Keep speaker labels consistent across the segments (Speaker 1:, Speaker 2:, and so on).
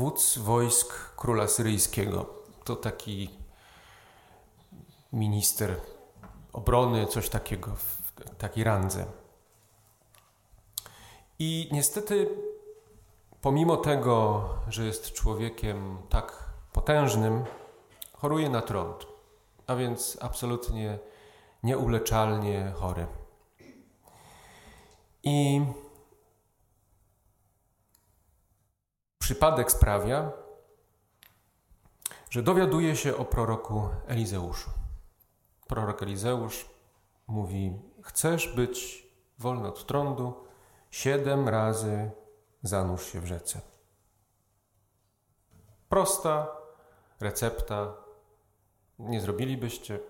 Speaker 1: wódz wojsk króla syryjskiego. To taki minister obrony, coś takiego, w takiej randze. I niestety, pomimo tego, że jest człowiekiem tak potężnym, choruje na trąd, a więc absolutnie nieuleczalnie chory. I przypadek sprawia, że dowiaduje się o proroku Elizeuszu. Prorok Elizeusz mówi: Chcesz być wolny od trądu? Siedem razy zanurz się w rzece. Prosta recepta. Nie zrobilibyście.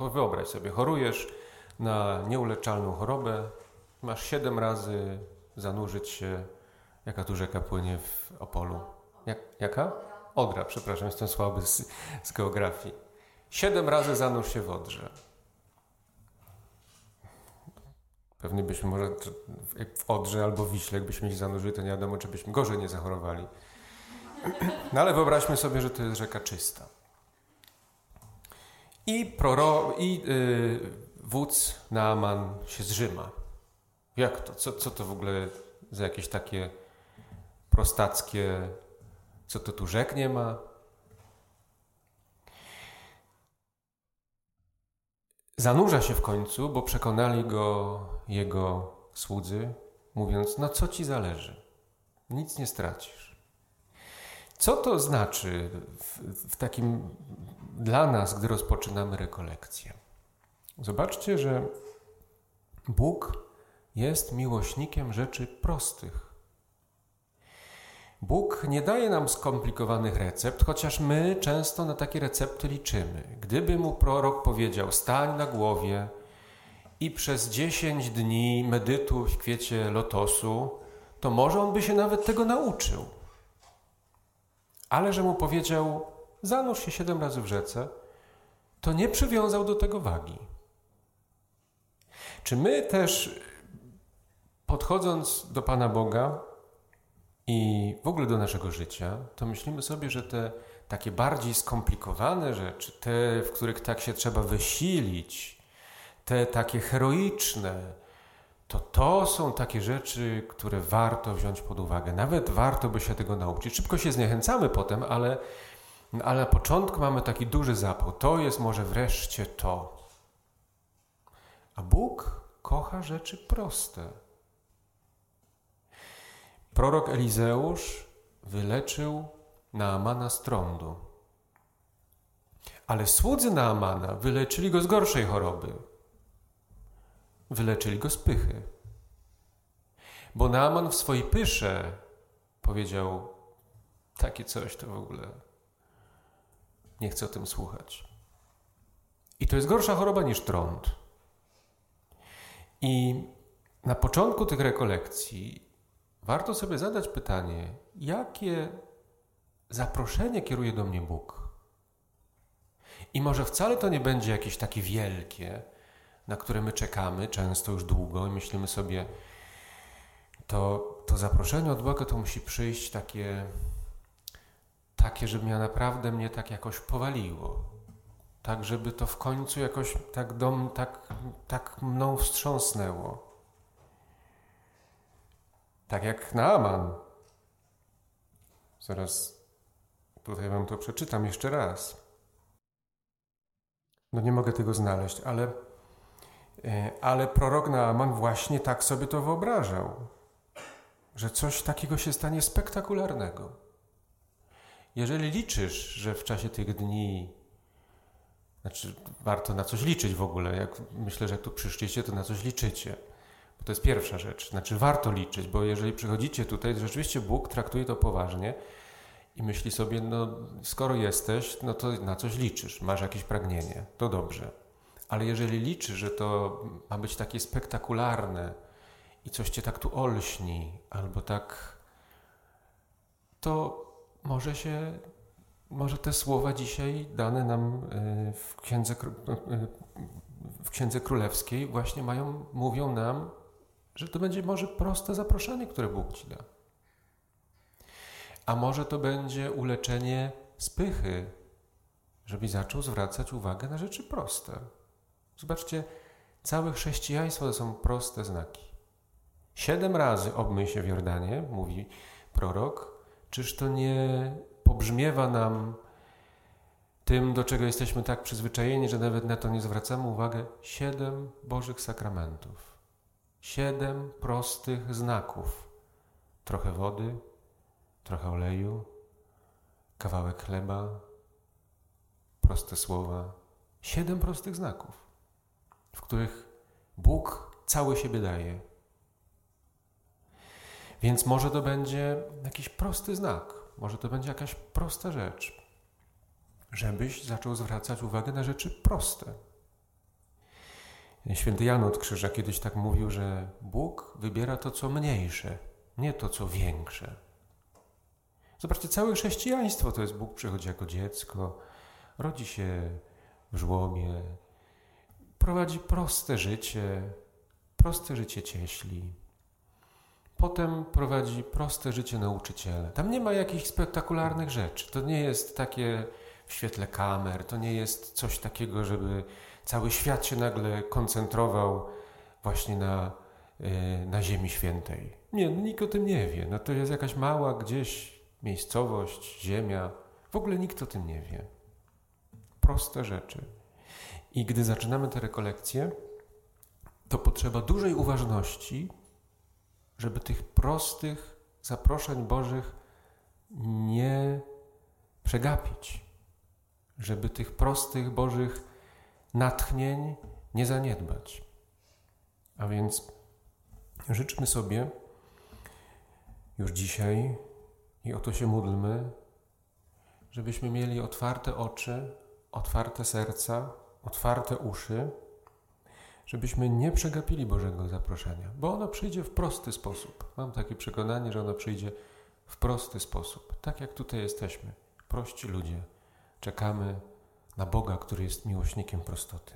Speaker 1: Wyobraź sobie, chorujesz na nieuleczalną chorobę, masz siedem razy zanurzyć się, jaka tu rzeka płynie w Opolu. Jak, jaka? Odra, przepraszam, jestem słaby z, z geografii. Siedem razy zanurz się w Odrze. Pewnie byśmy może w Odrze albo Wiśle, jakbyśmy się zanurzyli, to nie wiadomo, czy byśmy gorzej nie zachorowali. No ale wyobraźmy sobie, że to jest rzeka czysta. I, proro, i yy, wódz Naaman się zrzyma. Jak to? Co, co to w ogóle za jakieś takie prostackie, co to tu rzek nie ma? Zanurza się w końcu, bo przekonali go jego słudzy, mówiąc: No co ci zależy? Nic nie stracisz. Co to znaczy w, w takim dla nas, gdy rozpoczynamy rekolekcję? Zobaczcie, że Bóg jest miłośnikiem rzeczy prostych. Bóg nie daje nam skomplikowanych recept, chociaż my często na takie recepty liczymy. Gdyby mu prorok powiedział: stań na głowie i przez 10 dni medytuj w kwiecie lotosu, to może on by się nawet tego nauczył. Ale że mu powiedział: zanurz się siedem razy w rzece, to nie przywiązał do tego wagi. Czy my też, podchodząc do Pana Boga, i w ogóle do naszego życia, to myślimy sobie, że te takie bardziej skomplikowane rzeczy, te, w których tak się trzeba wysilić, te takie heroiczne, to to są takie rzeczy, które warto wziąć pod uwagę. Nawet warto by się tego nauczyć. Szybko się zniechęcamy potem, ale, ale na początku mamy taki duży zapał. To jest może wreszcie to. A Bóg kocha rzeczy proste. Prorok Elizeusz wyleczył Naamana z trądu. Ale słudzy Naamana wyleczyli go z gorszej choroby. Wyleczyli go z pychy. Bo Naaman w swojej pysze powiedział takie coś, to w ogóle nie chcę o tym słuchać. I to jest gorsza choroba niż trąd. I na początku tych rekolekcji warto sobie zadać pytanie, jakie zaproszenie kieruje do mnie Bóg? I może wcale to nie będzie jakieś takie wielkie, na które my czekamy często już długo i myślimy sobie, to, to zaproszenie od Boga to musi przyjść takie, takie, żeby mnie naprawdę mnie tak jakoś powaliło. Tak, żeby to w końcu jakoś tak, dom, tak, tak mną wstrząsnęło. Tak jak Naaman. Zaraz tutaj wam to przeczytam jeszcze raz. No nie mogę tego znaleźć, ale, e, ale prorok Naaman właśnie tak sobie to wyobrażał, że coś takiego się stanie spektakularnego. Jeżeli liczysz, że w czasie tych dni, znaczy warto na coś liczyć w ogóle, jak myślę, że jak tu przyszliście, to na coś liczycie to jest pierwsza rzecz. Znaczy, warto liczyć, bo jeżeli przychodzicie tutaj, rzeczywiście Bóg traktuje to poważnie i myśli sobie, no skoro jesteś, no to na coś liczysz, masz jakieś pragnienie, to dobrze. Ale jeżeli liczysz, że to ma być takie spektakularne i coś cię tak tu olśni, albo tak, to może się, może te słowa dzisiaj dane nam y, w Księdze, y, w Księdze Królewskiej właśnie mają, mówią nam, że to będzie może proste zaproszenie, które Bóg ci da. A może to będzie uleczenie spychy, żeby zaczął zwracać uwagę na rzeczy proste. Zobaczcie, całe chrześcijaństwo to są proste znaki. Siedem razy obmyj się w Jordanie, mówi prorok. Czyż to nie pobrzmiewa nam tym, do czego jesteśmy tak przyzwyczajeni, że nawet na to nie zwracamy uwagi? Siedem Bożych sakramentów. Siedem prostych znaków. Trochę wody, trochę oleju, kawałek chleba, proste słowa. Siedem prostych znaków, w których Bóg cały siebie daje. Więc może to będzie jakiś prosty znak, może to będzie jakaś prosta rzecz, żebyś zaczął zwracać uwagę na rzeczy proste. Święty Jan od Krzyża kiedyś tak mówił, że Bóg wybiera to, co mniejsze, nie to, co większe. Zobaczcie, całe chrześcijaństwo to jest Bóg przychodzi jako dziecko, rodzi się w żłobie, prowadzi proste życie, proste życie cieśli. Potem prowadzi proste życie nauczyciela. Tam nie ma jakichś spektakularnych rzeczy. To nie jest takie w świetle kamer, to nie jest coś takiego, żeby cały świat się nagle koncentrował właśnie na, yy, na Ziemi Świętej. Nie, no nikt o tym nie wie. No to jest jakaś mała gdzieś miejscowość, ziemia. W ogóle nikt o tym nie wie. Proste rzeczy. I gdy zaczynamy te rekolekcje, to potrzeba dużej uważności, żeby tych prostych zaproszeń Bożych nie przegapić, żeby tych prostych Bożych natchnień nie zaniedbać. A więc życzmy sobie już dzisiaj i o to się módlmy, żebyśmy mieli otwarte oczy, otwarte serca, otwarte uszy żebyśmy nie przegapili Bożego zaproszenia, bo ono przyjdzie w prosty sposób. Mam takie przekonanie, że ono przyjdzie w prosty sposób, tak jak tutaj jesteśmy, prości ludzie. Czekamy na Boga, który jest miłośnikiem prostoty.